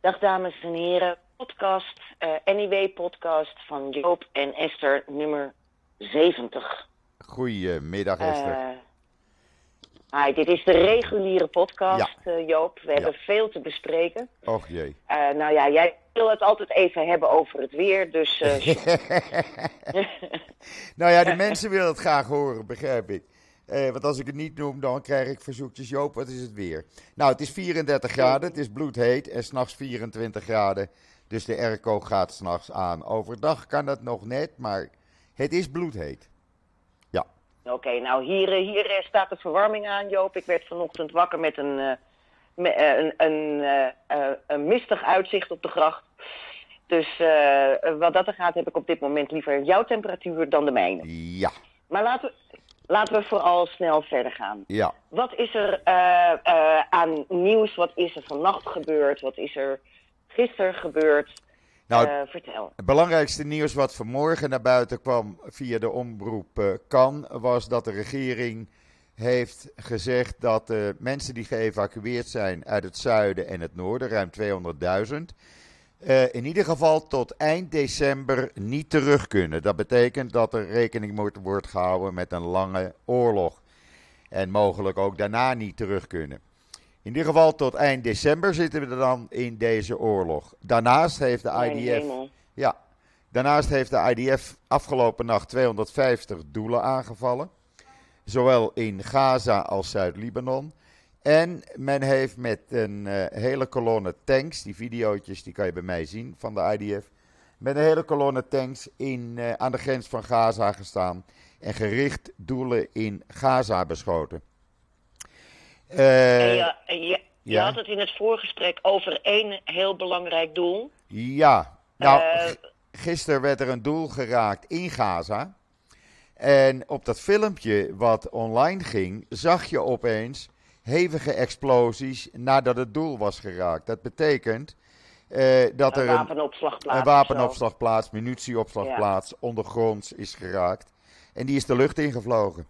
Dag dames en heren, podcast, uh, NIW-podcast van Joop en Esther, nummer 70. Goedemiddag Esther. Uh, hi, dit is de reguliere podcast, ja. uh, Joop. We hebben veel te bespreken. Och jee. nou ja, jij wil het altijd even hebben over het weer, dus... nou ja, de mensen willen het graag horen, begrijp ik. Eh, want als ik het niet noem, dan krijg ik verzoekjes. Joop, wat is het weer? Nou, het is 34 graden, het is bloedheet en s'nachts 24 graden. Dus de airco gaat s'nachts aan. Overdag kan dat nog net, maar het is bloedheet. Ja. Oké, nou hier, hier staat de verwarming aan, Joop. Ik werd vanochtend wakker met een, uh, uh, een, een, uh, een mistig uitzicht op de gracht. Dus wat dat er gaat, heb ik op dit moment liever jouw temperatuur dan de mijne. Ja. Maar laten we, Laten we vooral snel verder gaan. Ja. Wat is er uh, uh, aan nieuws? Wat is er vannacht gebeurd? Wat is er gisteren gebeurd? Nou, uh, vertel. Het belangrijkste nieuws wat vanmorgen naar buiten kwam via de omroep Kan, was dat de regering heeft gezegd dat de mensen die geëvacueerd zijn uit het zuiden en het noorden, ruim 200.000, uh, in ieder geval tot eind december niet terug kunnen. Dat betekent dat er rekening moet worden gehouden met een lange oorlog. En mogelijk ook daarna niet terug kunnen. In ieder geval tot eind december zitten we dan in deze oorlog. Daarnaast heeft de IDF. Ja, daarnaast heeft de IDF afgelopen nacht 250 doelen aangevallen. Zowel in Gaza als Zuid-Libanon. En men heeft met een uh, hele kolonne tanks, die video's die kan je bij mij zien van de IDF, met een hele kolonne tanks in, uh, aan de grens van Gaza gestaan en gericht doelen in Gaza beschoten. Uh, ja, je, je ja? had het in het voorgesprek over één heel belangrijk doel. Ja, nou, gisteren werd er een doel geraakt in Gaza. En op dat filmpje wat online ging, zag je opeens hevige explosies nadat het doel was geraakt. Dat betekent uh, dat een er wapenopslagplaats, een, wapenopslagplaats, munitieopslagplaats ja. ondergronds is geraakt. En die is de lucht ingevlogen.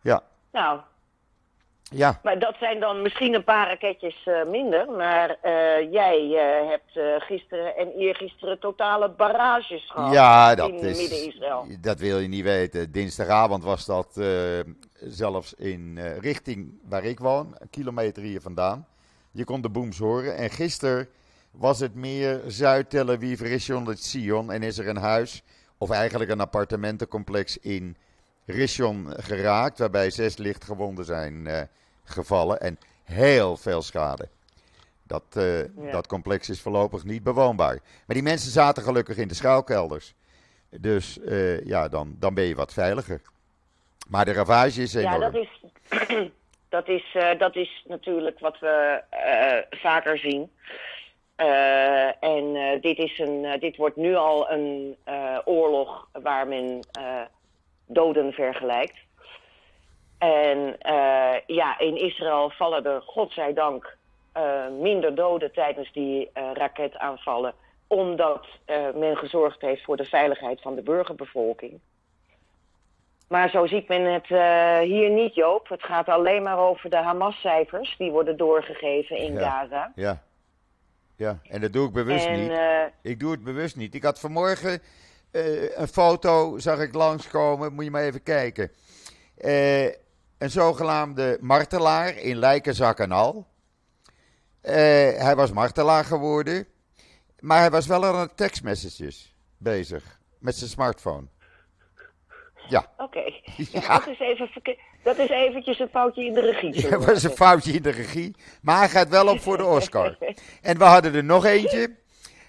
Ja. Nou. Ja. Maar dat zijn dan misschien een paar raketjes uh, minder. Maar uh, jij hebt gisteren en eergisteren totale barrages gehad ja, dat in is, Midden-Israël. Dat wil je niet weten. Dinsdagavond was dat zelfs in richting waar ik woon, een kilometer hier vandaan. Je kon de booms horen. En gisteren was het meer Zuid-Tel Aviv, Rishon Sion. En is er een huis, of eigenlijk een appartementencomplex in Rishon geraakt. Waarbij zes lichtgewonden zijn gevallen. En heel veel schade. Dat, uh, ja. dat complex is voorlopig niet bewoonbaar. Maar die mensen zaten gelukkig in de schuilkelders. Dus ja, dan, dan ben je wat veiliger. Maar de ravage is enorm. Ja, dat is, dat is, uh, dat is natuurlijk wat we vaker zien. Uh, en dit, is een, dit wordt nu al een oorlog waar men doden vergelijkt. En ja, in Israël vallen er, godzijdank, minder doden tijdens die raketaanvallen. Omdat men gezorgd heeft voor de veiligheid van de burgerbevolking. Maar zo ziet men het uh, hier niet, Joop. Het gaat alleen maar over de Hamas-cijfers die worden doorgegeven in ja, Gaza. Ja. ja, en dat doe ik bewust en, niet. Uh, ik doe het bewust niet. Ik had vanmorgen uh, een foto, zag ik langskomen, moet je maar even kijken. Een zogenaamde martelaar in Lijkenzak en al. hij was martelaar geworden, maar hij was wel aan tekstmessages bezig met zijn smartphone. Ja. Oké. Okay. Ja. Dat, is even dat is eventjes een foutje in de regie. Ja, dat was een foutje in de regie. Maar hij gaat wel op voor de Oscar. en we hadden er nog eentje.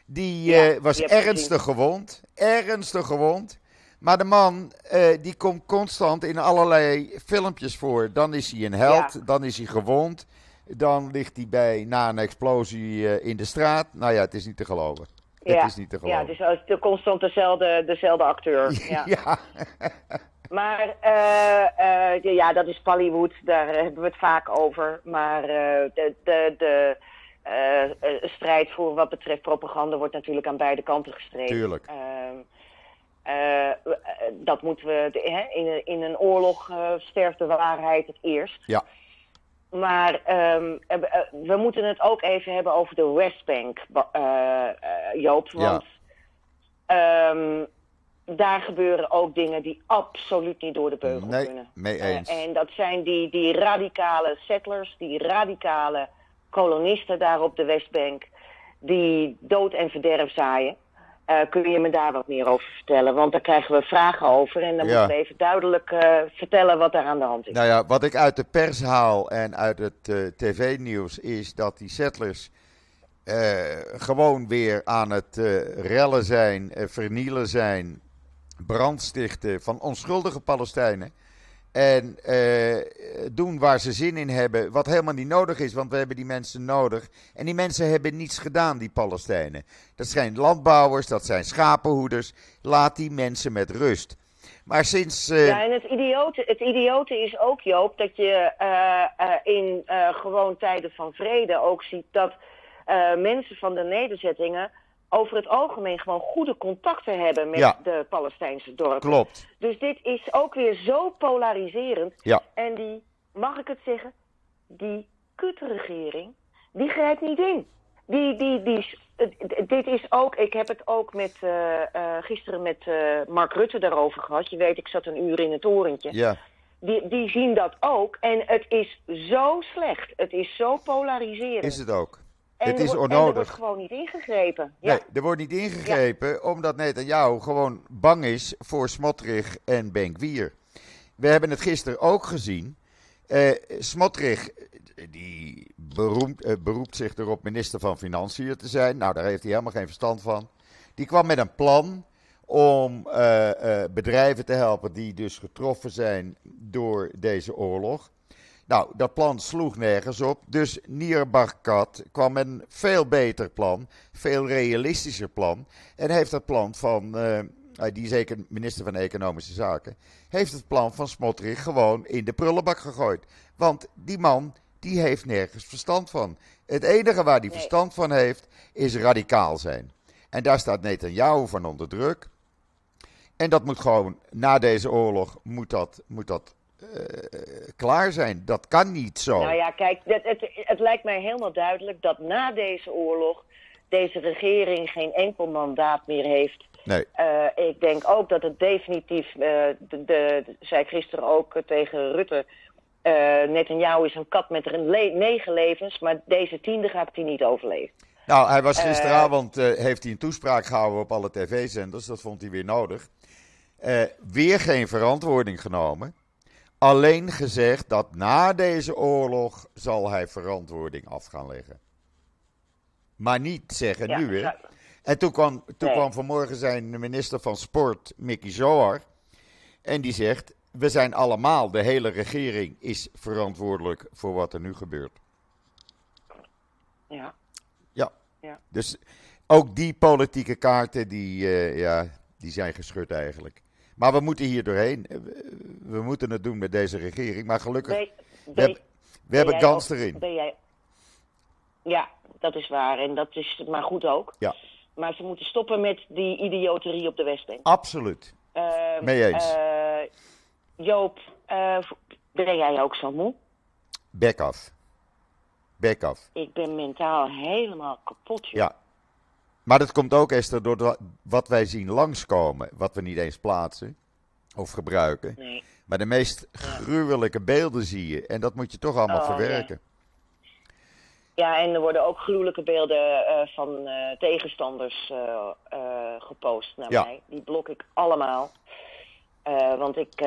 Die ja, uh, was ernstig gewond. Ernstig gewond. Maar de man, uh, die komt constant in allerlei filmpjes voor. Dan is hij een held, ja. dan is hij gewond. Dan ligt hij bij, na een explosie uh, in de straat. Nou ja, het is niet te geloven. Ja, het is niet te geloven. Ja, het is constant dezelfde, dezelfde acteur. Ja. ja. maar uh, uh, ja, dat is Hollywood, daar hebben we het vaak over. Maar de, de, de strijd voor wat betreft propaganda wordt natuurlijk aan beide kanten gestreden. Tuurlijk. Dat moeten we, de, hè, in, in een oorlog sterft de waarheid het eerst. Ja. Maar um, we moeten het ook even hebben over de Westbank, uh, Joop. Want ja. um, daar gebeuren ook dingen die absoluut niet door de beugel nee, kunnen. Mee eens. Uh, en dat zijn die, die radicale settlers, die radicale kolonisten daar op de Westbank, die dood en verderf zaaien. Uh, kun je me daar wat meer over vertellen? Want daar krijgen we vragen over en dan ja. moeten we even duidelijk uh, vertellen wat daar aan de hand is. Nou ja, wat ik uit de pers haal en uit het uh, tv-nieuws is dat die settlers gewoon weer aan het rellen zijn, vernielen zijn, brandstichten van onschuldige Palestijnen. En uh, doen waar ze zin in hebben, wat helemaal niet nodig is, want we hebben die mensen nodig. En die mensen hebben niets gedaan, die Palestijnen. Dat zijn landbouwers, dat zijn schapenhoeders. Laat die mensen met rust. Maar sinds. Uh... Ja, en het idiote, het idiote is ook, Joop, dat je uh, in gewoon tijden van vrede ook ziet dat mensen van de nederzettingen over het algemeen gewoon goede contacten hebben met ja. de Palestijnse dorpen. Klopt. Dus dit is ook weer zo polariserend. Ja. En die, mag ik het zeggen, die kutregering, die grijpt niet in. Die, die, die, dit is ook, ik heb het ook met, uh, uh, gisteren met uh, Mark Rutte daarover gehad. Je weet, ik zat een uur in het torentje. Ja. Die, die zien dat ook. En het is zo slecht. Het is zo polariserend. Is het ook. En het er is wordt, onnodig. Er wordt gewoon niet ingegrepen. Ja. Nee, er wordt niet ingegrepen ja. omdat Netanyahu gewoon bang is voor Smotrich en Benkwier. We hebben het gisteren ook gezien. Uh, Smotrich, die uh, beroept zich erop minister van Financiën te zijn. Nou, daar heeft hij helemaal geen verstand van. Die kwam met een plan om uh, bedrijven te helpen die dus getroffen zijn door deze oorlog. Nou, dat plan sloeg nergens op. Dus Nir Barkat kwam met een veel beter plan, veel realistischer plan. En heeft het plan van, uh, die is zeker minister van Economische Zaken, heeft het plan van Smotrich gewoon in de prullenbak gegooid. Want die man, die heeft nergens verstand van. Het enige waar hij Nee. verstand van heeft, is radicaal zijn. En daar staat Netanyahu van onder druk. En dat moet gewoon, na deze oorlog, moet dat, moet dat klaar zijn. Dat kan niet zo. Nou ja, kijk, het, het, het, lijkt mij helemaal duidelijk dat na deze oorlog deze regering geen enkel mandaat meer heeft. Nee. Uh, ik denk ook dat het definitief, uh, de, de, zei gisteren ook tegen Rutte, Netanyahu is een kat met er le negen levens, maar deze tiende gaat hij niet overleven. Nou, hij was gisteravond, heeft hij een toespraak gehouden op alle tv-zenders, dat vond hij weer nodig. weer geen verantwoording genomen. Alleen gezegd dat na deze oorlog zal hij verantwoording af gaan leggen. Maar niet zeggen ja, nu weer. Ja. En toen, kwam, toen nee. kwam vanmorgen zijn minister van Sport, Mickey Zohar. En die zegt, we zijn allemaal, de hele regering is verantwoordelijk voor wat er nu gebeurt. Ja. Ja. ja. Dus ook die politieke kaarten, die, uh, ja, die zijn geschud eigenlijk. Maar we moeten hier doorheen. We moeten het doen met deze regering. Maar gelukkig, ben, we, ben, hebben, we hebben kans ook, erin. Ben jij, ja, dat is waar. En dat is maar goed ook. Ja. Maar ze moeten stoppen met die idioterie op de Westbank. Absoluut. Uh, Mee eens. Uh, Joop, uh, ben jij ook zo moe? Bek af. Bek af. Ik ben mentaal helemaal kapot. Joh. Ja. Maar dat komt ook, Esther, door wat wij zien langskomen. Wat we niet eens plaatsen of gebruiken. Nee. Maar de meest gruwelijke beelden zie je. En dat moet je toch allemaal oh, verwerken. Ja. ja. en er worden ook gruwelijke beelden uh, van uh, tegenstanders uh, gepost naar ja. mij. Die blok ik allemaal. want ik,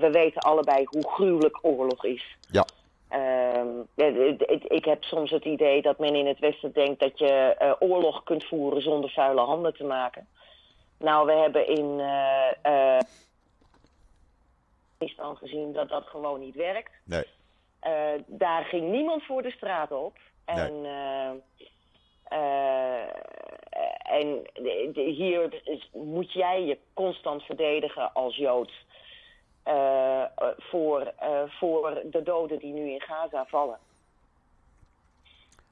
we weten allebei hoe gruwelijk oorlog is. Ja. Uh, ik heb soms het idee dat men in het Westen denkt dat je uh, oorlog kunt voeren zonder vuile handen te maken. Nou, we hebben in uh, Afghanistan gezien dat dat gewoon niet werkt. Nee. daar ging niemand voor de straat op. En, nee. en de, de, hier moet jij je constant verdedigen als Jood. Uh, voor, uh, voor de doden die nu in Gaza vallen.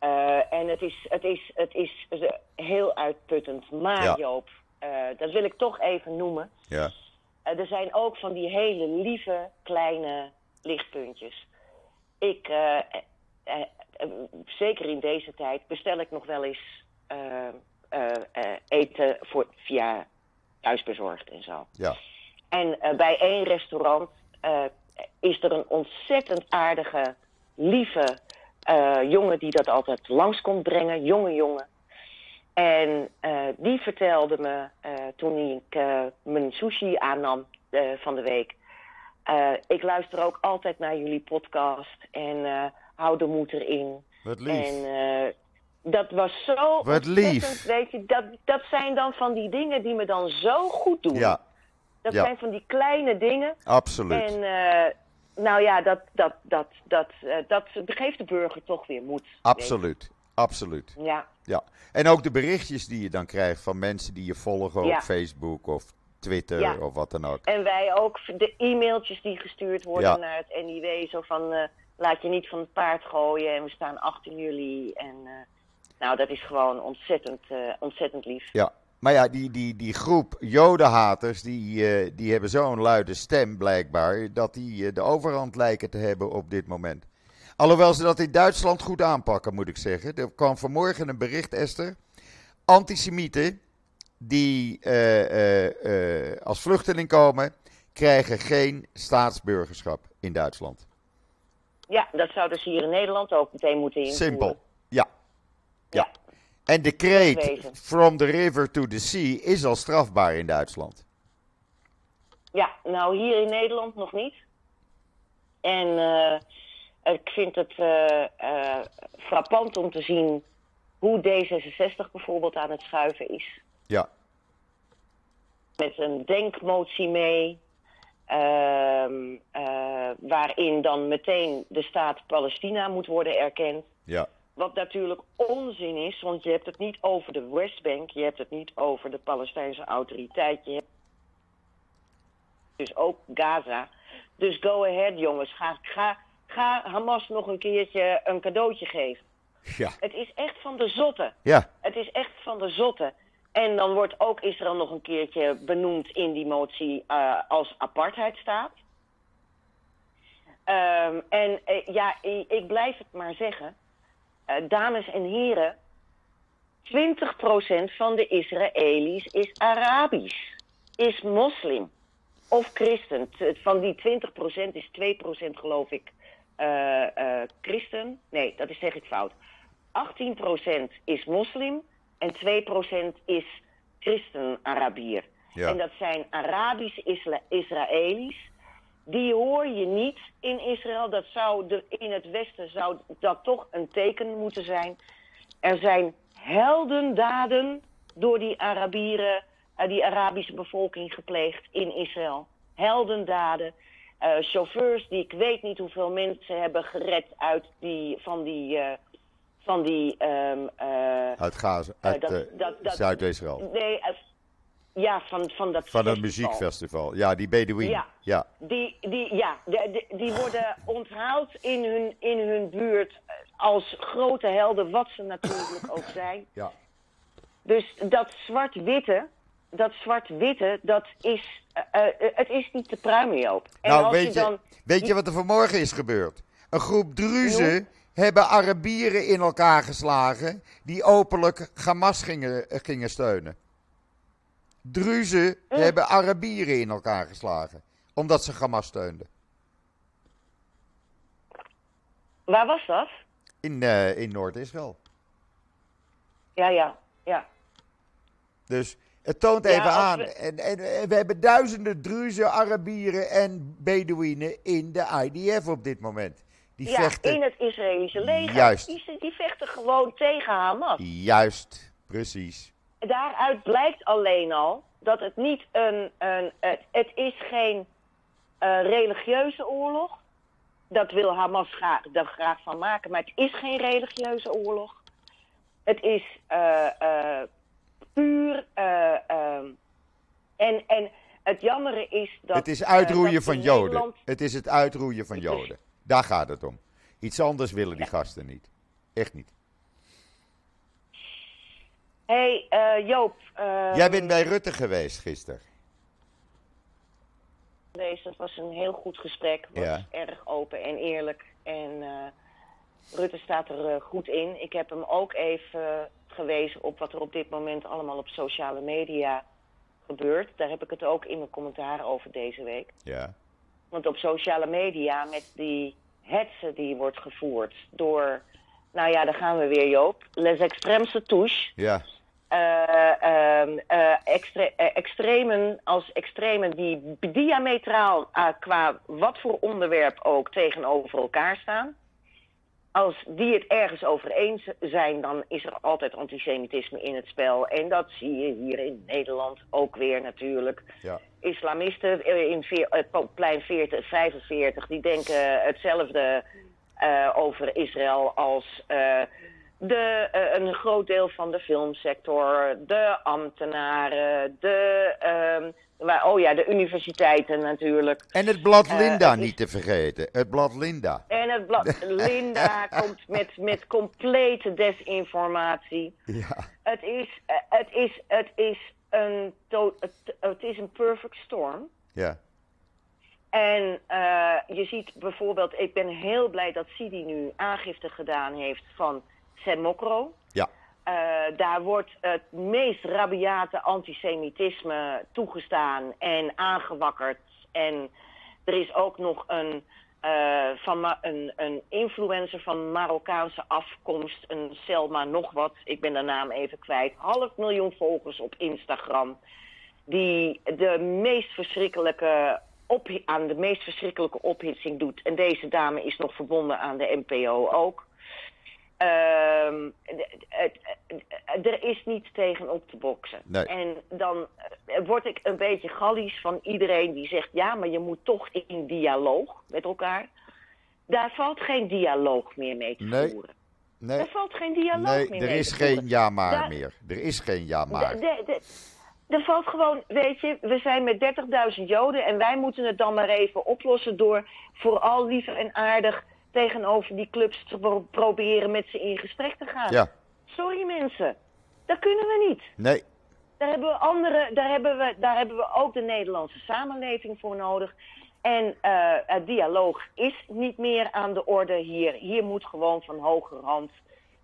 Uh, en het is, het, is, het is heel uitputtend. Maar ja. Joop, dat wil ik toch even noemen. Ja. er zijn ook van die hele lieve kleine lichtpuntjes. Ik, eh, eh, zeker in deze tijd, bestel ik nog wel eens eh, eh, eh, eten voor, via thuisbezorgd en zo. Ja. En eh, bij één restaurant eh, is er een ontzettend aardige, lieve eh, jongen die dat altijd langs komt brengen, jonge jongen. En die vertelde me toen ik mijn sushi aannam van de week. ik luister ook altijd naar jullie podcast en hou de moed erin. Wat lief. En dat was zo Wat lief. Weet je, dat, dat zijn dan van die dingen die me dan zo goed doen. ja, Dat ja. zijn van die kleine dingen. absoluut. En eh, nou ja, dat, dat, dat, dat, eh, dat geeft de burger toch weer moed. Absoluut. Absoluut. Ja, Ja. En ook de berichtjes die je dan krijgt van mensen die je volgen Ja. op Facebook of Twitter Ja. of wat dan ook. en wij ook de e-mailtjes die gestuurd worden naar het NIW. Zo van, eh, laat je niet van het paard gooien en we staan achter jullie. En nou, dat is gewoon ontzettend, ontzettend lief. Ja, maar ja, die, die, die groep jodenhaters, die, eh, die hebben zo'n luide stem blijkbaar, dat die eh, de overhand lijken te hebben op dit moment. Alhoewel ze dat in Duitsland goed aanpakken, moet ik zeggen. Er kwam vanmorgen een bericht, Esther. Antisemieten die eh, als vluchteling komen, krijgen geen staatsburgerschap in Duitsland. Ja, dat zou dus hier in Nederland ook meteen moeten invoeren. Simpel. Ja. Ja. En de kreet from the river to the sea is al strafbaar in Duitsland. Ja, nou hier in Nederland nog niet. En eh, ik vind het eh, eh, frappant om te zien hoe D66 bijvoorbeeld aan het schuiven is. Ja, Met een denkmotie mee. ehm, eh, waarin dan meteen de staat Palestina moet worden erkend. ja, Wat natuurlijk onzin is, want je hebt het niet over de Westbank, je hebt het niet over de Palestijnse autoriteit, je hebt dus ook Gaza. Dus go ahead jongens, ga, ga, ga Hamas nog een keertje een cadeautje geven. ja, Het is echt van de zotte. ja, Het is echt van de zotte. En dan wordt ook Israël nog een keertje benoemd in die motie eh, als apartheidstaat. Ehm, en eh, ja, i- ik blijf het maar zeggen. Eh, dames en heren, 20% van de Israëli's is Arabisch, is moslim of christen. Van die 20% is 2% geloof ik eh, eh, christen. Nee, dat is zeg ik fout. 18% is moslim en 2% is christen-Arabier. Ja. En dat zijn Arabische Isla- Israëli's. Die hoor je niet in Israël. Dat zou de, in het Westen zou dat toch een teken moeten zijn. Er zijn heldendaden door die Arabieren, eh, die Arabische bevolking gepleegd in Israël. Heldendaden. Eh, chauffeurs die ik weet niet hoeveel mensen hebben gered uit die, van die, eh, van die ehm, eh, uit Gaza, uit dat- dat- dat- Zuid-Israël. Nee, ja, van, van dat Van festival. muziekfestival. Ja, die Bedouin. Ja. Ja. Die, die, ja, de- de- die worden onthaald in hun, in hun buurt eh, als grote helden, wat ze natuurlijk ook zijn. Ja. Dus dat zwart-witte, dat zwart-witte, dat is, eh, eh, het is niet te pruimen, Joop. En Nou, als weet je, dan... weet je wat er vanmorgen is gebeurd? Een groep Druzen hebben Arabieren in elkaar geslagen die openlijk Hamas gingen, eh, gingen steunen. Druzen Hm. hebben Arabieren in elkaar geslagen omdat ze Hamas steunden. Waar was dat? In, eh, in Noord-Israël. Ja, ja, ja. Dus het toont even aan. we- En, en, en we hebben duizenden Druzen, Arabieren en Bedouinen in de IDF op dit moment. Die Ja, vechten. in het Israëlische leger. Juist. Die, die vechten gewoon tegen Hamas. Juist, precies. Daaruit blijkt alleen al dat het niet een. een het, het is geen eh, religieuze oorlog. Dat wil Hamas graag, er graag van maken, maar het is geen religieuze oorlog. Het is eh, eh, puur. eh, ehm, en, en het jammere is dat. het is uitroeien van Joden. Nederland- Het is het uitroeien van Joden. Daar gaat het om. Iets anders willen die Ja. gasten niet. Echt niet. Hé, hey, eh, Joop. eh, Jij bent bij Rutte geweest gisteren. Deze, dat was een heel goed gesprek. Het was Ja. erg open en eerlijk. En Rutte staat er eh, goed in. Ik heb hem ook even eh, gewezen op wat er op dit moment allemaal op sociale media gebeurt. Daar heb ik het ook in mijn commentaar over deze week. Ja. Want op sociale media met die hetze die wordt gevoerd door... Nou ja, daar gaan we weer, Joop. Les extrêmes touche. Ja. Eh, ehm, eh, extre- eh, extremen als extremen die diametraal qua wat voor onderwerp ook tegenover elkaar staan. Als die het ergens over eens zijn, dan is er altijd antisemitisme in het spel. En dat zie je hier in Nederland ook weer natuurlijk. Ja. Islamisten in veer, plein 40, 45, die denken hetzelfde over Israël als de, eh, een groot deel van de filmsector, de ambtenaren, de, ehm, oh ja, de universiteiten natuurlijk. En het blad Eh, Linda niet te vergeten. Het blad Linda. En het blad Linda komt met, met complete desinformatie. Ja. Het is, eh, het is, het is, een, het, het is een perfect storm. Ja. En je ziet bijvoorbeeld, ik ben heel blij dat Sidi nu aangifte gedaan heeft van Mokro. Ja. Eh, daar wordt het meest rabiate antisemitisme toegestaan en aangewakkerd. En er is ook nog een, eh, van een, een influencer van Marokkaanse afkomst, een Selma nog wat, ik ben de naam even kwijt, half miljoen volgers op Instagram die de meest verschrikkelijke op, aan de meest verschrikkelijke ophitsing doet. En deze dame is nog verbonden aan de NPO ook. Ehm, d- het- het- er is niets tegen op te boksen. Nee. En dan eh, word ik een beetje gallisch van iedereen die zegt... ja, maar je moet toch in dialoog met elkaar. Daar valt geen dialoog meer mee te Nee. voeren. Nee, Daar valt geen dialoog nee meer er is geen ja maar Daar- meer. Er is geen ja maar. Er valt gewoon, weet je, we zijn met 30.000 Joden en wij moeten het dan maar even oplossen door vooral liever en aardig tegenover die clubs te pro- proberen met ze in gesprek te gaan. Ja. Sorry mensen, dat kunnen we niet. Nee. Daar hebben we andere, daar hebben we, daar hebben we ook de Nederlandse samenleving voor nodig. En eh, het dialoog is niet meer aan de orde hier. Hier moet gewoon van hogerhand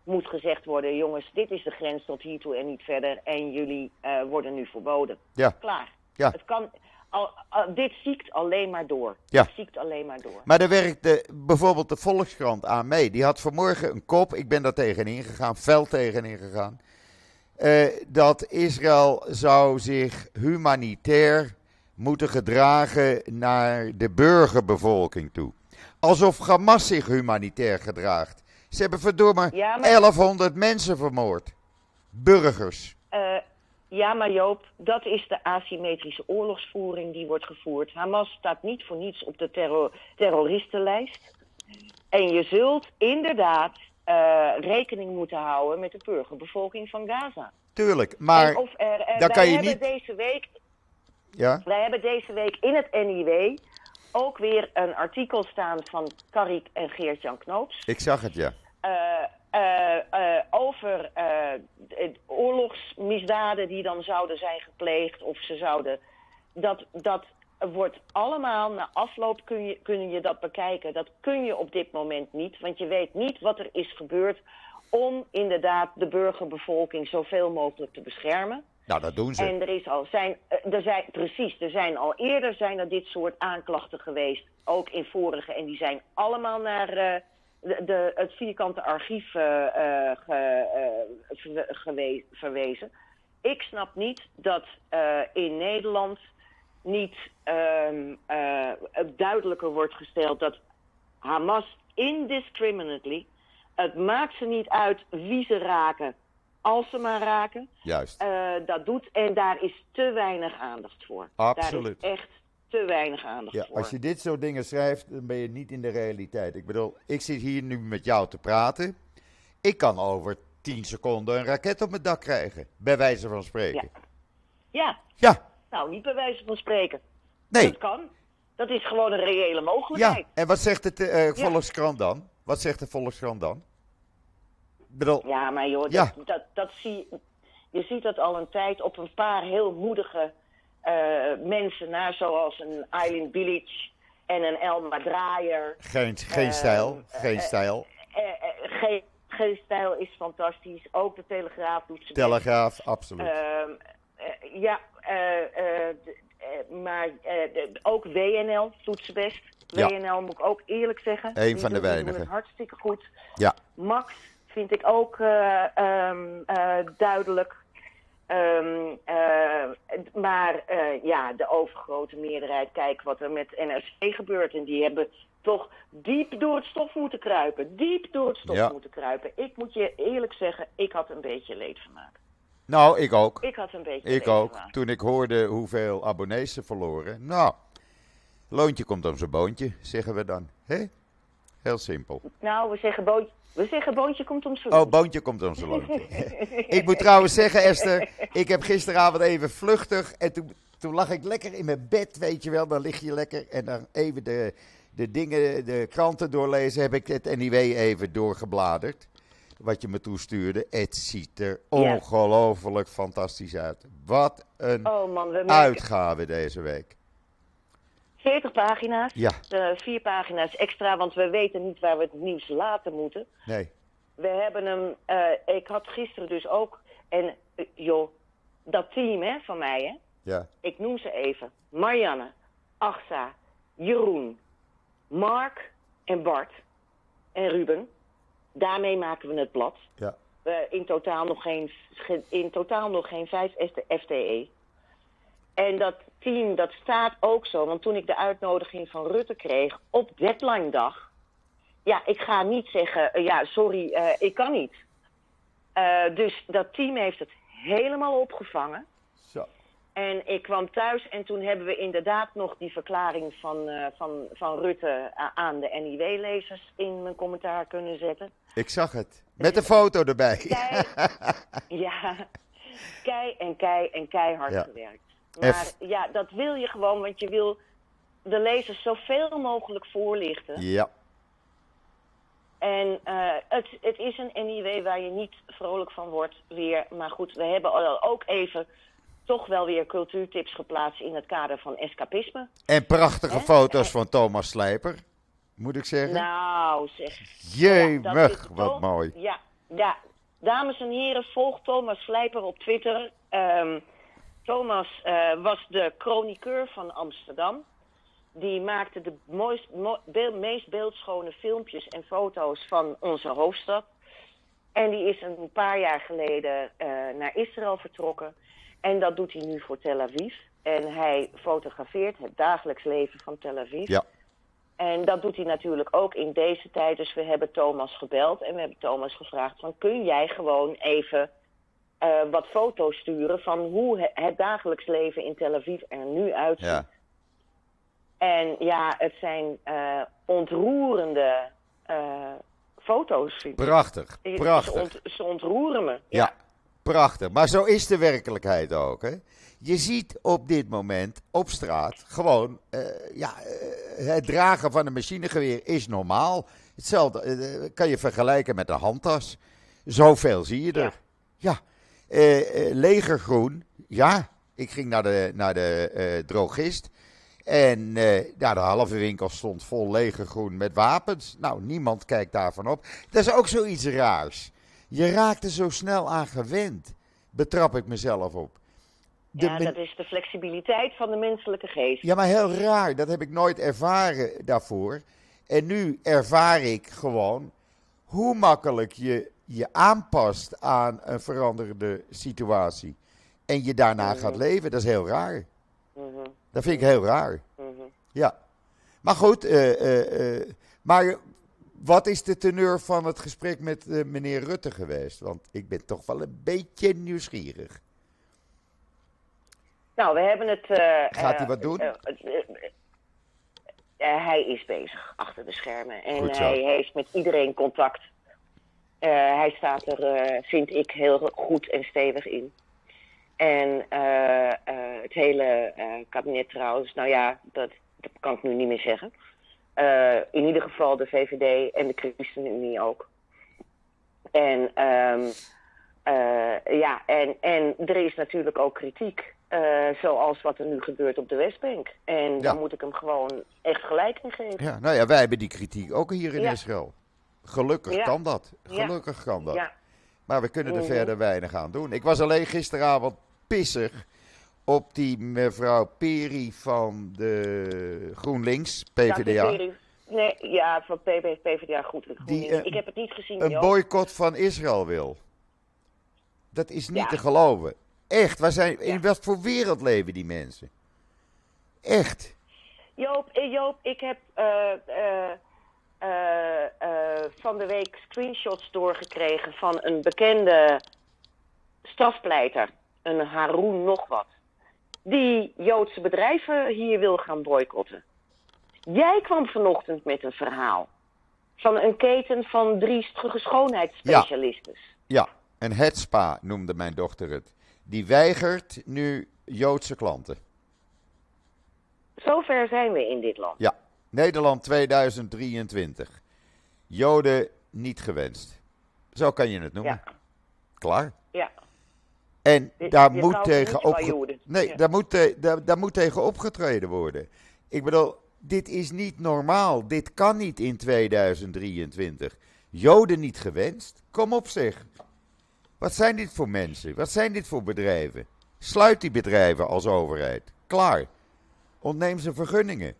moet gezegd worden: jongens, dit is de grens tot hiertoe en niet verder. En jullie eh, worden nu verboden. Ja. Klaar. Ja. Het kan, al, al- dit ziekt alleen maar door. Ja. Dit ziekt alleen maar door. Maar daar werkte bijvoorbeeld de Volkskrant aan mee. Die had vanmorgen een kop, ik ben daar tegenin gegaan, fel tegenin gegaan. eh, dat Israël zou zich humanitair moeten gedragen naar de burgerbevolking toe. Alsof Hamas zich humanitair gedraagt. Ze hebben verdomme Ja, maar- 1100 mensen vermoord. Burgers. Eh, ja, maar Joop, dat is de asymmetrische oorlogsvoering die wordt gevoerd. Hamas staat niet voor niets op de terror terroristenlijst. En je zult inderdaad eh, rekening moeten houden met de burgerbevolking van Gaza. Tuurlijk, maar en of er, eh, wij kan je hebben niet- Deze week, ja, wij hebben deze week in het NIW ook weer een artikel staan van Karik en Geert-Jan Knoops. ik zag het ja. eh, eh, eh, over de oorlogsmisdaden die dan zouden zijn gepleegd of ze zouden. Dat, dat wordt allemaal na afloop kun je, kun je dat bekijken. Dat kun je op dit moment niet, want je weet niet wat er is gebeurd om inderdaad de burgerbevolking zoveel mogelijk te beschermen. Nou, dat doen ze. En er is al zijn, er zijn, precies, er zijn al eerder zijn er dit soort aanklachten geweest, ook in vorige, en die zijn allemaal naar de, de, het vierkante archief eh, eh, ge, eh, verwezen. Ik snap niet dat in Nederland niet ehm, eh, duidelijker wordt gesteld dat Hamas indiscriminately, het maakt ze niet uit wie ze raken, als ze maar raken. Juist. Dat doet. En daar is te weinig aandacht voor. Absoluut. Daar is echt te weinig aandacht Ja, voor. als je dit soort dingen schrijft, dan ben je niet in de realiteit. Ik bedoel, ik zit hier nu met jou te praten. Ik kan over 10 seconden een raket op mijn dak krijgen, bij wijze van spreken. Ja, Ja, nou niet bij wijze van spreken. nee. Dat kan. Dat is gewoon een reële Ja, mogelijkheid. en wat zegt de eh, Ja. Volkskrant dan? Wat zegt de Volkskrant dan? Ik bedoel, Ja, maar joh, Ja. dat, dat, dat zie, je ziet dat al een tijd op een paar heel moedige eh, mensen na, zoals een Eileen Bilic en een Elma Draaier. geen, geen Eh, stijl, eh, geen stijl. Eh, eh, G-stijl is fantastisch. Ook de Telegraaf doet ze best. Telegraaf, absoluut. Ehm, eh, ja, maar ook WNL doet ze best. Ja. WNL moet ik ook eerlijk zeggen. Eén Die van de weinigen. hartstikke goed. ja, Max vind ik ook eh, ehm, eh, duidelijk. Ehm, eh, maar eh, ja, de overgrote meerderheid, kijk wat er met NRC gebeurt. En die hebben toch diep door het stof moeten kruipen. Diep door het stof Ja. moeten kruipen. Ik moet je eerlijk zeggen, ik had een beetje leedvermaak. nou, ik ook. Ik had een beetje Ik ook. Toen ik hoorde hoeveel abonnees ze verloren. Nou, loontje komt om zijn boontje, zeggen we dan. Hè? Heel simpel. Nou, we zeggen, boontje, we zeggen boontje komt om zijn Oh, boontje komt om zijn loontje. ik moet trouwens zeggen, Esther, ik heb gisteravond even vluchtig en toen, toen lag ik lekker in mijn bed, weet je wel. Dan lig je lekker en dan even de, de dingen, de kranten doorlezen. Heb ik het NIW even doorgebladerd, wat je me toestuurde. Het ziet er Ja. ongelooflijk fantastisch uit. Wat een Oh man, we merken uitgave deze week. 40 pagina's. Ja, vier pagina's extra, want we weten niet waar we het nieuws laten moeten. nee. We hebben hem, eh, ik had gisteren dus ook, en eh, joh, dat team hè, van mij, hè, Ja, ik noem ze even. Marianne, Achsa, Jeroen, Mark en Bart en Ruben. Daarmee maken we het blad. ja. We in totaal nog geen, in totaal nog geen vijf FTE. En dat team, dat staat ook zo. Want toen ik de uitnodiging van Rutte kreeg op deadline dag... Ja, ik ga niet zeggen, eh, ja, sorry, eh, ik kan niet. Eh, dus dat team heeft het helemaal opgevangen. Zo. En ik kwam thuis en toen hebben we inderdaad nog die verklaring van, van, van Rutte aan de NIW-lezers in mijn commentaar kunnen zetten. Ik zag het. Met een foto erbij. Kei, ja, kei en kei en keihard Ja. gewerkt. Maar F. ja, dat wil je gewoon, want je wil de lezers zoveel mogelijk voorlichten. Ja, En eh, het, het is een NIW waar je niet vrolijk van wordt weer. Maar goed, we hebben ook even toch wel weer cultuurtips geplaatst in het kader van escapisme. en prachtige foto's van Thomas Slijper, moet ik zeggen. Nou, zeg. Jemig, wat toch- mooi. Ja, ja, dames en heren, volg Thomas Slijper op Twitter. Ehm, Thomas eh, was de chroniqueur van Amsterdam. Die maakte de mooist, mo- meest beeldschone filmpjes en foto's van onze hoofdstad. En die is een paar jaar geleden eh, naar Israël vertrokken. En dat doet hij nu voor Tel Aviv. En hij fotografeert het dagelijks leven van Tel Aviv. Ja, En dat doet hij natuurlijk ook in deze tijd. Dus we hebben Thomas gebeld en we hebben Thomas gevraagd: van, kun jij gewoon even eh, wat foto's sturen van hoe he- het dagelijks leven in Tel Aviv er nu uitziet? ja. En ja, het zijn eh, ontroerende eh, foto's. Prachtig, Ze prachtig. ont- ze ontroeren me. Ja, prachtig. Maar zo is de werkelijkheid ook. Hè? Je ziet op dit moment op straat gewoon, ja, het dragen van een machinegeweer is normaal. Hetzelfde kan je vergelijken met een handtas. Zoveel zie je er. Ja, eh, legergroen. Ja, ik ging naar de, naar de eh, drogist. En eh ja, de halve winkel stond vol legergroen met wapens. Nou, niemand kijkt daarvan op. Dat is ook zoiets raars. Je raakt er zo snel aan gewend. Betrap ik mezelf op. De Ja, dat is de flexibiliteit van de menselijke geest. ja, maar heel raar. Dat heb ik nooit ervaren daarvoor. En nu ervaar ik gewoon hoe makkelijk je je aanpast aan een veranderende situatie. En je daarna gaat leven. Dat is heel raar. Mhm, Dat vind ik heel raar. mhm. Ja. Maar goed, eh, eh, eh, maar wat is de teneur van het gesprek met meneer Rutte geweest? Want ik ben toch wel een beetje nieuwsgierig. Nou, we hebben het. Gaat hij wat doen? hij is bezig achter de schermen. En hij heeft met iedereen contact. Eh, hij staat er, eh, vind ik, heel goed en stevig in. En eh, het hele kabinet trouwens, nou ja, dat, dat kan ik nu niet meer zeggen. In ieder geval de VVD en de ChristenUnie ook. En ehm, eh, ja, en, en er is natuurlijk ook kritiek. zoals wat er nu gebeurt op de Westbank. En daar moet ik hem gewoon echt gelijk in geven. Ja, nou ja, wij hebben die kritiek ook hier in Ja. Israël. Gelukkig Ja. kan dat. Ja. Gelukkig kan dat. Ja. Maar we kunnen er Mhm. verder weinig aan doen. Ik was alleen gisteravond pissig op die mevrouw Peri van de GroenLinks, PvdA. Nee, ja, van PV, PvdA goed. Die, eh, ik heb het niet gezien, Een Joop. boycott van Israël wil. Dat is niet Ja. te geloven. Echt, waar zijn, in Ja. wat voor wereld leven die mensen? Echt. Joop, eh, Joop, ik heb eh, van de week screenshots doorgekregen van een bekende strafpleiter, een Haroon nog wat, die Joodse bedrijven hier wil gaan boycotten. Jij kwam vanochtend met een verhaal van een keten van driestige schoonheidsspecialisten. Ja, een hetspa noemde mijn dochter het. Die weigert nu Joodse klanten. Zover zijn we in dit land. Ja, Nederland 2023. Joden niet gewenst. Zo kan je het noemen. Ja, Klaar. ja. En Je- daar je moet tegen opge- Joden. Nee, Ja. daar, moet, daar moet tegen opgetreden worden. Ik bedoel, dit is niet normaal. Dit kan niet in 2023. Joden niet gewenst? Kom op zeg. Wat zijn dit voor mensen? Wat zijn dit voor bedrijven? Sluit die bedrijven als overheid. Klaar. Ontneem ze vergunningen.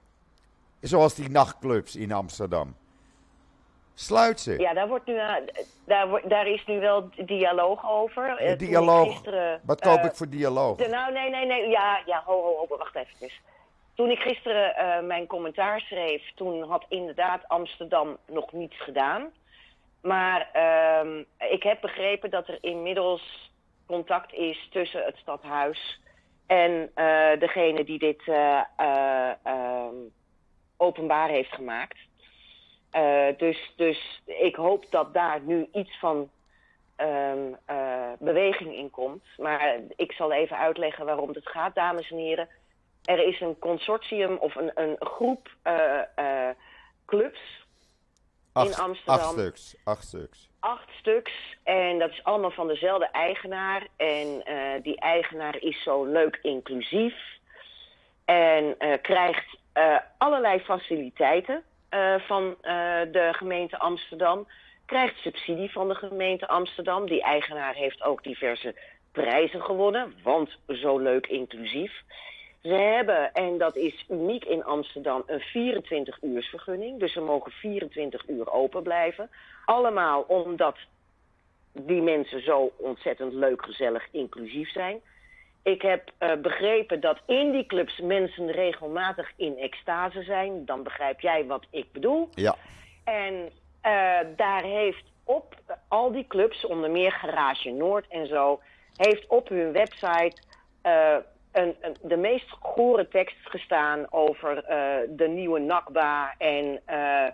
Zoals die nachtclubs in Amsterdam. Sluit ze. Ja, daar, wordt nu, eh, daar, daar is nu wel dialoog over. Eh, dialoog. gisteren, Wat koop eh, ik voor dialoog? de- nou, nee, nee, nee. Ja, ja, ho, ho, ho, wacht even. Toen ik gisteren mijn commentaar schreef, toen had inderdaad Amsterdam nog niets gedaan. Maar ehm, ik heb begrepen dat er inmiddels contact is tussen het stadhuis en degene die dit eh, eh, ehm, openbaar heeft gemaakt. Eh, dus, dus ik hoop dat daar nu iets van ehm, eh, beweging in komt. Maar ik zal even uitleggen waarom het gaat, dames en heren. Er is een consortium of een, een groep eh, clubs, Acht, Amsterdam. acht stuks. Acht stuks. acht stuks. En dat is allemaal van dezelfde eigenaar. En die eigenaar is zo leuk inclusief. En krijgt allerlei faciliteiten eh, van eh, de gemeente Amsterdam. Krijgt subsidie van de gemeente Amsterdam. Die eigenaar heeft ook diverse prijzen gewonnen. Want zo leuk inclusief. Ze hebben, en dat is uniek in Amsterdam, een 24-uursvergunning. Dus ze mogen 24 uur open blijven. Allemaal omdat die mensen zo ontzettend leuk, gezellig, inclusief zijn. Ik heb eh, begrepen dat in die clubs mensen regelmatig in extase zijn. Dan begrijp jij wat ik bedoel. Ja. En eh, daar heeft op al die clubs, onder meer Garage Noord en zo, heeft op hun website eh, een, een- de meest gore tekst gestaan over eh, de nieuwe Nakba en, eh,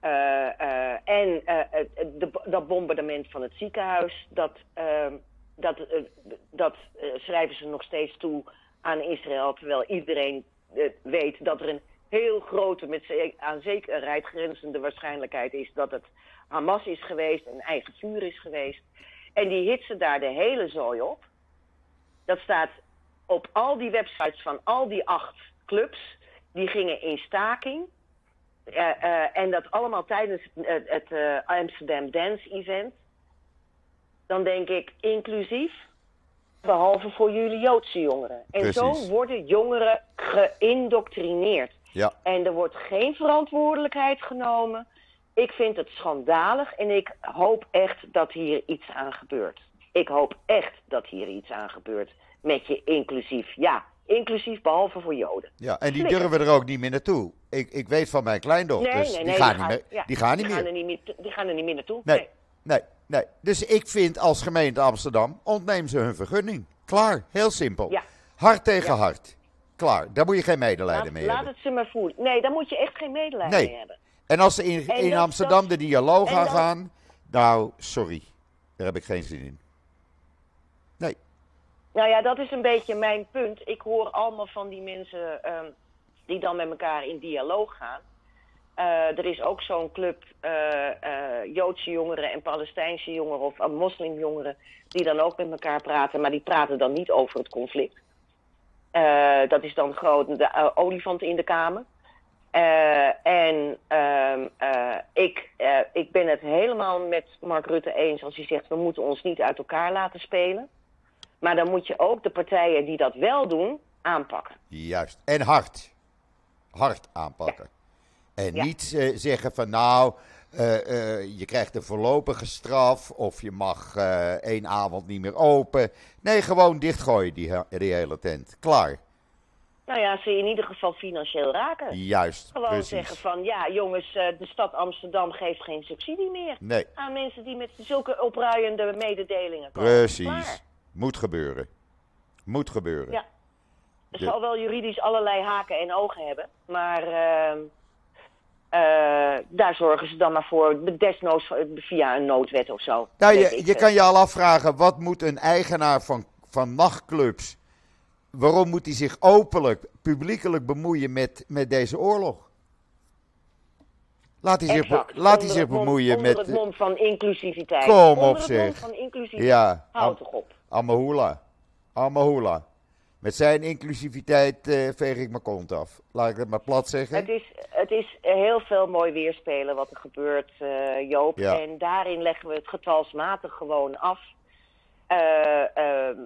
eh, eh, en eh, het- de, dat bombardement van het ziekenhuis. Dat, eh, dat, eh, dat eh, schrijven ze nog steeds toe aan Israël, terwijl iedereen eh, weet dat er een heel grote, met aan zekerheid grenzende waarschijnlijkheid is dat het Hamas is geweest en eigen vuur is geweest. En die hitsen daar de hele zooi op. Dat staat op al die websites van al die acht clubs. Die gingen in staking. En dat allemaal tijdens het, Amsterdam Dance Event. Dan denk ik inclusief, behalve voor jullie Joodse jongeren. En Precies. zo worden jongeren geïndoctrineerd. Ja. En er wordt geen verantwoordelijkheid genomen. Ik vind het schandalig en ik hoop echt dat hier iets aan gebeurt. Ik hoop echt dat hier iets aan gebeurt met je inclusief. Ja, inclusief behalve voor Joden. Ja, en die Flikker. durven er ook niet meer naartoe. Ik, ik weet van mijn kleindochters, die, gaan niet meer, ja, die gaan niet die meer. er niet meer. Die gaan er niet meer naartoe. Nee, nee, nee. Dus ik vind als gemeente Amsterdam, ontneem ze hun vergunning. Klaar, heel simpel. Ja. Hart tegen Ja. hart. Klaar, daar moet je geen medelijden Laat, mee laat hebben. het ze maar voelen. Nee, daar moet je echt geen medelijden Nee. mee hebben. En als ze in, En in dat- Amsterdam dat- de dialoog en aan dat- gaan, nou, sorry. Daar heb ik geen zin in. Nee, Nou ja, dat is een beetje mijn punt. Ik hoor allemaal van die mensen ehm, die dan met elkaar in dialoog gaan. Eh, er is ook zo'n club eh, eh, Joodse jongeren en Palestijnse jongeren of moslimjongeren die dan ook met elkaar praten, maar die praten dan niet over het conflict. Dat is dan gewoon de olifant in de kamer. Uh, en uh, uh, ik, ik ben het helemaal met Mark Rutte eens als hij zegt... we moeten ons niet uit elkaar laten spelen. Maar dan moet je ook de partijen die dat wel doen, aanpakken. Juist. En hard. Hard aanpakken. Ja. En ja. niet zeggen van nou, je krijgt een voorlopige straf... of je mag één avond niet meer open. Nee, gewoon dichtgooien die, die hele tent. Klaar. Nou ja, ze in ieder geval financieel raken. Juist, Gewoon precies. zeggen van, ja jongens, de stad Amsterdam geeft geen subsidie meer nee. aan mensen die met zulke opruiende mededelingen komen. Precies. Klaar. Moet gebeuren. Moet gebeuren. Ja. Het De- zal wel juridisch allerlei haken en ogen hebben, maar uh, daar zorgen ze dan maar voor, desnoods via een noodwet of zo. Nou, je, je kan je al afvragen, wat moet een eigenaar van, van nachtclubs, waarom moet hij zich openlijk, publiekelijk bemoeien met, met deze oorlog? Laat hij zich, be- laat hij Onder zich het bemoeien onder met... het mom van inclusiviteit. Kom onder op, het zeg. mom van inclusiviteit. Ja, Houd toch op. Amahula. Amahula. Met zijn inclusiviteit eh, veeg ik mijn kont af. Laat ik het maar plat zeggen. Het is, het is heel veel mooi weerspelen wat er gebeurt, eh, Joop. Ja. En daarin leggen we het getalsmatig gewoon af. Eh,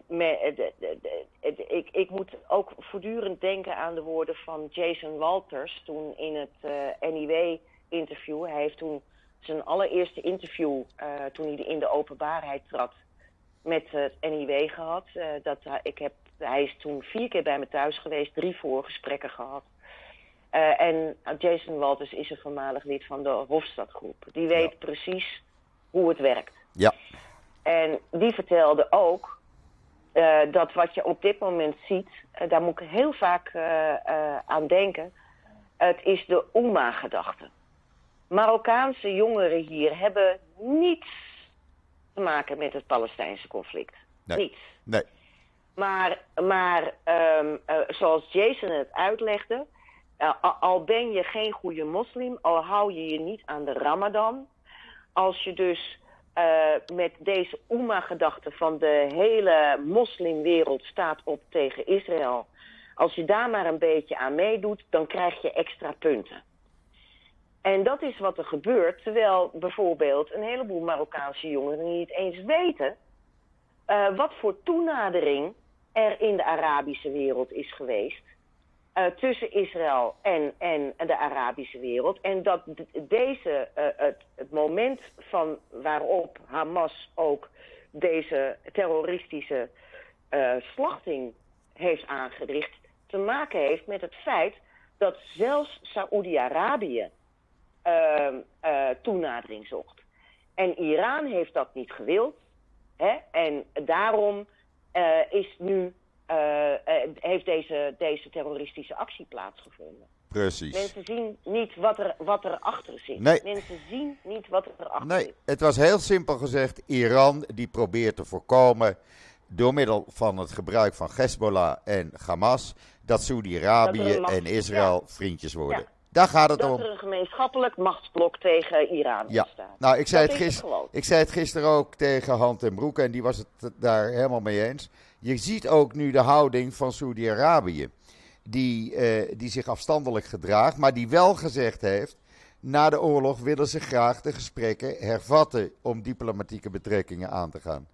me- de- de- ik, ik moet ook voortdurend denken aan de woorden van Jason Walters toen in het NIW-interview. Hij heeft toen zijn allereerste interview, toen hij in de openbaarheid trad, met het NIW gehad. Eh, dat, ik heb, hij is toen vier keer bij me thuis geweest, drie voorgesprekken gehad. Eh, en Jason Walters is een voormalig lid van de Hofstadgroep. Die weet Ja. precies hoe het werkt. Ja, En die vertelde ook eh, dat wat je op dit moment ziet, eh, daar moet ik heel vaak aan denken. Het is de Oema-gedachte. Marokkaanse jongeren hier hebben niets te maken met het Palestijnse conflict. Nee. Niets. nee. Maar, maar ehm, eh, zoals Jason het uitlegde, eh, al ben je geen goede moslim, al hou je je niet aan de Ramadan, als je dus eh, met deze Oema-gedachte van de hele moslimwereld staat op tegen Israël, als je daar maar een beetje aan meedoet, dan krijg je extra punten. En dat is wat er gebeurt, terwijl bijvoorbeeld een heleboel Marokkaanse jongeren niet eens weten wat voor toenadering er in de Arabische wereld is geweest. eh, tussen Israël en, en de Arabische wereld. En dat deze, eh, het, het moment van waarop Hamas ook deze terroristische eh, slachting heeft aangericht, te maken heeft met het feit dat zelfs Saoedi-Arabië eh, eh, toenadering zocht. En Iran heeft dat niet gewild. Hè? En daarom is nu, eh, eh, heeft deze, deze terroristische actie plaatsgevonden. Precies. Mensen zien niet wat er, wat er achter zit. Nee. Mensen zien niet wat er achter Nee, zit. het was heel simpel gezegd. Iran die probeert te voorkomen door middel van het gebruik van Hezbollah en Hamas dat Saudi-Arabië en Israël vriendjes worden. Daar gaat het Dat om. er een gemeenschappelijk machtsblok tegen Iran Ja, nou, ik zei, Dat het is het gister, ik zei het gisteren ook tegen Hand en Broek en die was het daar helemaal mee eens. Je ziet ook nu de houding van Saudi-Arabië, die, eh, die zich afstandelijk gedraagt, maar die wel gezegd heeft, na de oorlog willen ze graag de gesprekken hervatten om diplomatieke betrekkingen aan te gaan.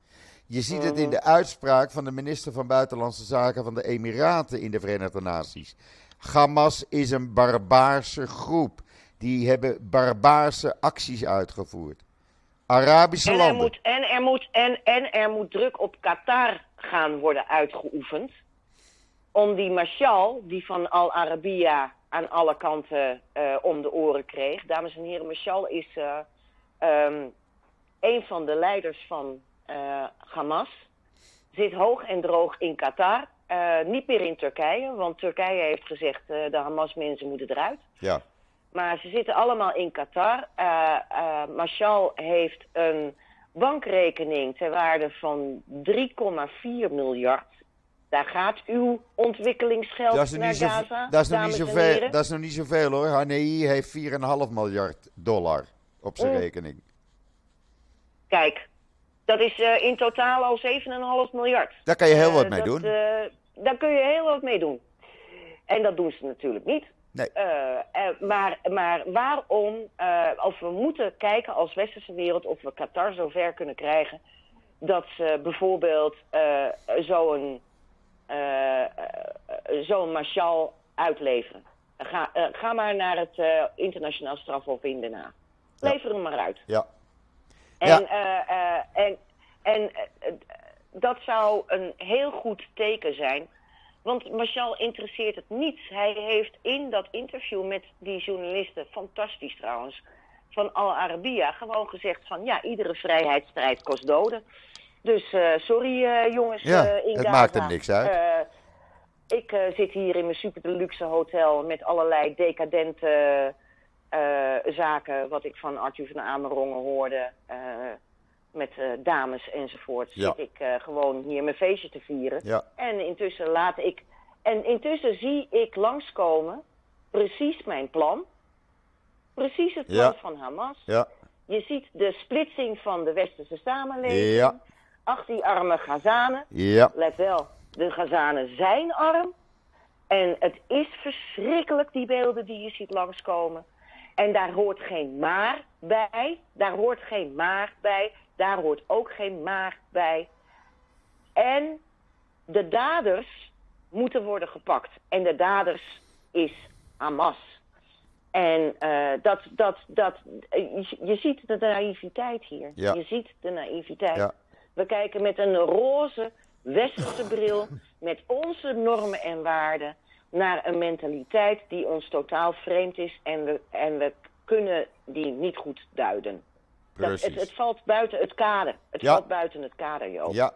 Je ziet het Mhm. in de uitspraak van de minister van Buitenlandse Zaken van de Emiraten in de Verenigde Naties. Hamas is een barbaarse groep. Die hebben barbaarse acties uitgevoerd. Arabische En er, landen. moet, en, er moet, en, en er moet druk op Qatar gaan worden uitgeoefend. Om die Marshal, die van Al Arabiya aan alle kanten eh, om de oren kreeg. Dames en heren, Marshal is eh, ehm, een van de leiders van eh, Hamas. Zit hoog en droog in Qatar. Eh, niet meer in Turkije, want Turkije heeft gezegd eh, de Hamas-mensen moeten eruit. Ja, Maar ze zitten allemaal in Qatar. Marshall heeft een bankrekening ter waarde van 3,4 miljard. Daar gaat uw ontwikkelingsgeld dat is, naar zo, Gaza, dat, is nog niet zoveel, dat is nog niet zoveel hoor. HNI heeft 4,5 miljard dollar op zijn Mm. rekening. Kijk, dat is eh, in totaal al 7,5 miljard. Daar kan je heel Eh, wat mee dat, doen. eh, daar kun je heel wat mee doen. En dat doen ze natuurlijk niet. Nee. maar, maar waarom, of we moeten kijken als westerse wereld of we Qatar zover kunnen krijgen dat ze bijvoorbeeld zo'n zo'n marshal uitleveren. Ga, ga maar naar het internationaal strafhof in Den Haag. Lever hem maar uit. Ja. En, ja. en, en dat zou een heel goed teken zijn. Want Marshall interesseert het niet. Hij heeft in dat interview met die journalisten, fantastisch trouwens, van Al Arabiya, gewoon gezegd van ja, iedere vrijheidsstrijd kost doden. Dus uh, sorry uh, jongens ja, uh, in het Gaza. maakt hem niks uit. ik zit hier in mijn super deluxe hotel met allerlei decadente zaken, wat ik van Arthur van Amerongen hoorde met uh, dames enzovoort, Ja. zit ik uh, gewoon hier mijn feestje te vieren. Ja. En intussen laat ik. En intussen zie ik langskomen precies mijn plan. Precies het plan Ja. van Hamas. Ja. Je ziet de splitsing van de westerse samenleving. Ach, die arme Gazanen. Let wel, de Gazanen zijn arm. En het is verschrikkelijk, die beelden die je ziet langskomen. En daar hoort geen maar bij. Daar hoort geen maar bij. Daar hoort ook geen maar bij. En de daders moeten worden gepakt. En de daders is Hamas. En uh, dat, dat, dat, je, je, ziet de naïviteit hier. Ja. Je ziet de naïviteit. Ja. We kijken met een roze westerse bril, met onze normen en waarden, naar een mentaliteit die ons totaal vreemd is en we, en we kunnen die niet goed duiden. Dat, het, valt buiten het kader. Het Ja. valt buiten het kader, Joop. Ja.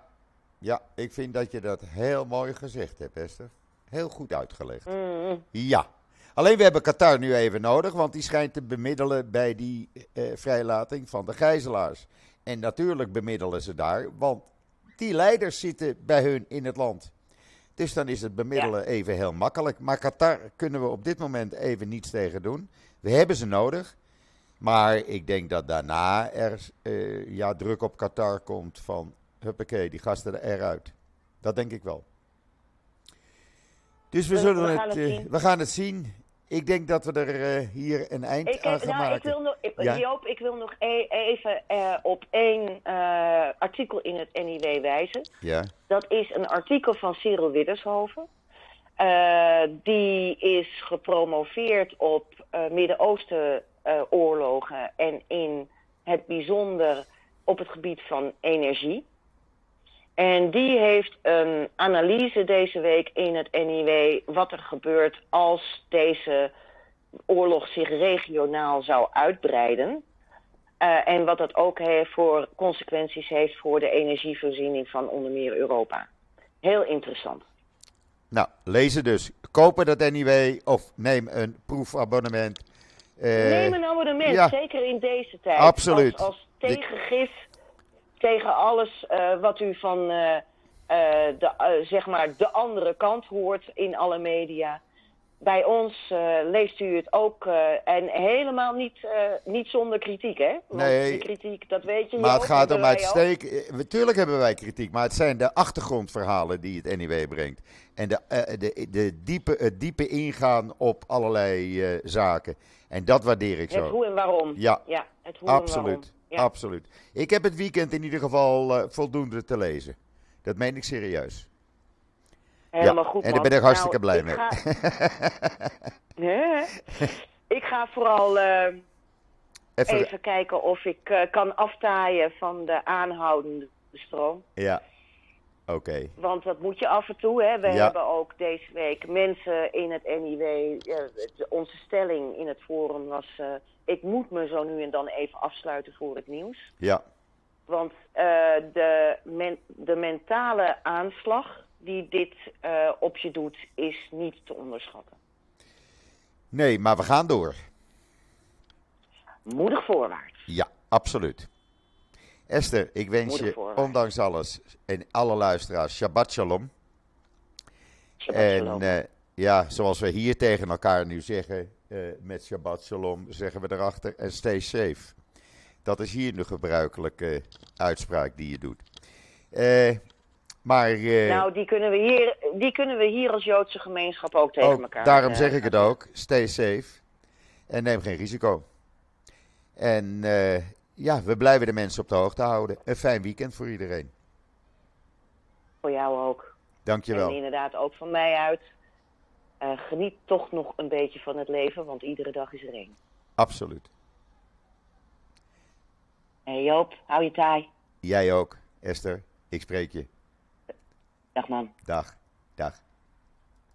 Ja, ik vind dat je dat heel mooi gezegd hebt, Esther. Heel goed uitgelegd. Mm. Ja. Alleen we hebben Qatar nu even nodig, want die schijnt te bemiddelen bij die eh, vrijlating van de gijzelaars. En natuurlijk bemiddelen ze daar, want die leiders zitten bij hun in het land. Dus dan is het bemiddelen even heel makkelijk. Maar Qatar kunnen we op dit moment even niets tegen doen. We hebben ze nodig. Maar ik denk dat daarna er eh, ja, druk op Qatar komt van... Huppakee, die gasten eruit. Dat denk ik wel. Dus we, We- zullen we gaan het, eh, we gaan het zien. Ik denk dat we er eh, hier een eind Ik, aan eh, gaan nou, ik maken. wil nog, ik- Ja. Joop, ik wil nog e- even eh, op één eh, artikel in het NIW wijzen. Ja, Dat is een artikel van Cyril Widdershoven. Die is gepromoveerd op Midden-Oosten oorlogen en in het bijzonder op het gebied van energie. En die heeft een analyse deze week in het NIW wat er gebeurt als deze oorlog zich regionaal zou uitbreiden. Eh, en wat dat ook heeft voor consequenties heeft voor de energievoorziening van onder meer Europa. Heel interessant. nou, lezen dus. Kopen dat anyway of neem een proefabonnement. Eh, Neem een abonnement, ja. zeker in deze tijd. Absoluut. Als, als tegengif tegen alles eh, wat u van eh, eh, de, zeg maar de andere kant hoort in alle media. Bij ons leest u het ook en helemaal niet, niet zonder kritiek, hè? Want Nee. die kritiek, dat weet je Maar het gaat om uitstekend. Natuurlijk hebben wij kritiek, maar het zijn de achtergrondverhalen die het NIW brengt. En de, de, de diepe, het diepe ingaan op allerlei zaken. En dat waardeer ik Het zo. hoe en waarom. Ja, ja het hoe en waarom. Absoluut. Ja. Absoluut. Ik heb het weekend in ieder geval eh, voldoende te lezen. Dat meen ik serieus. Helemaal Ja, goed, en daar ben ik hartstikke Nou, blij ik mee. Ga... Nee, ik ga vooral eh, Even, even kijken of ik eh, kan aftaaien van de aanhoudende stroom. Ja. Oké. Want dat moet je af en toe. Hè. We Ja. hebben ook deze week mensen in het NIW. onze stelling in het forum was... eh, ik moet me zo nu en dan even afsluiten voor het nieuws. Ja. Want eh, de, men- de mentale aanslag die dit eh, op je doet... is niet te onderschatten. Nee, maar we gaan door. Moedig voorwaarts. Ja, absoluut. Esther, ik wens je ondanks alles en alle luisteraars Shabbat Shalom. Shabbat En shalom. eh, ja, zoals we hier tegen elkaar nu zeggen, eh, met Shabbat Shalom, zeggen we erachter en stay safe. Dat is hier de gebruikelijke uitspraak die je doet. Eh, Maar eh, Nou, die kunnen, we hier, die kunnen we hier als Joodse gemeenschap ook tegen ook, elkaar. daarom eh, zeg ik het ook, stay safe en neem geen risico. En eh, ja, we blijven de mensen op de hoogte houden. Een fijn weekend voor iedereen. Voor jou ook. Dankjewel. En inderdaad ook van mij uit. Eh, geniet toch nog een beetje van het leven, want iedere dag is er één. Absoluut. En Joop, hou je taai. Jij ook, Esther. Ik spreek je. Dag man. Dag. Dag.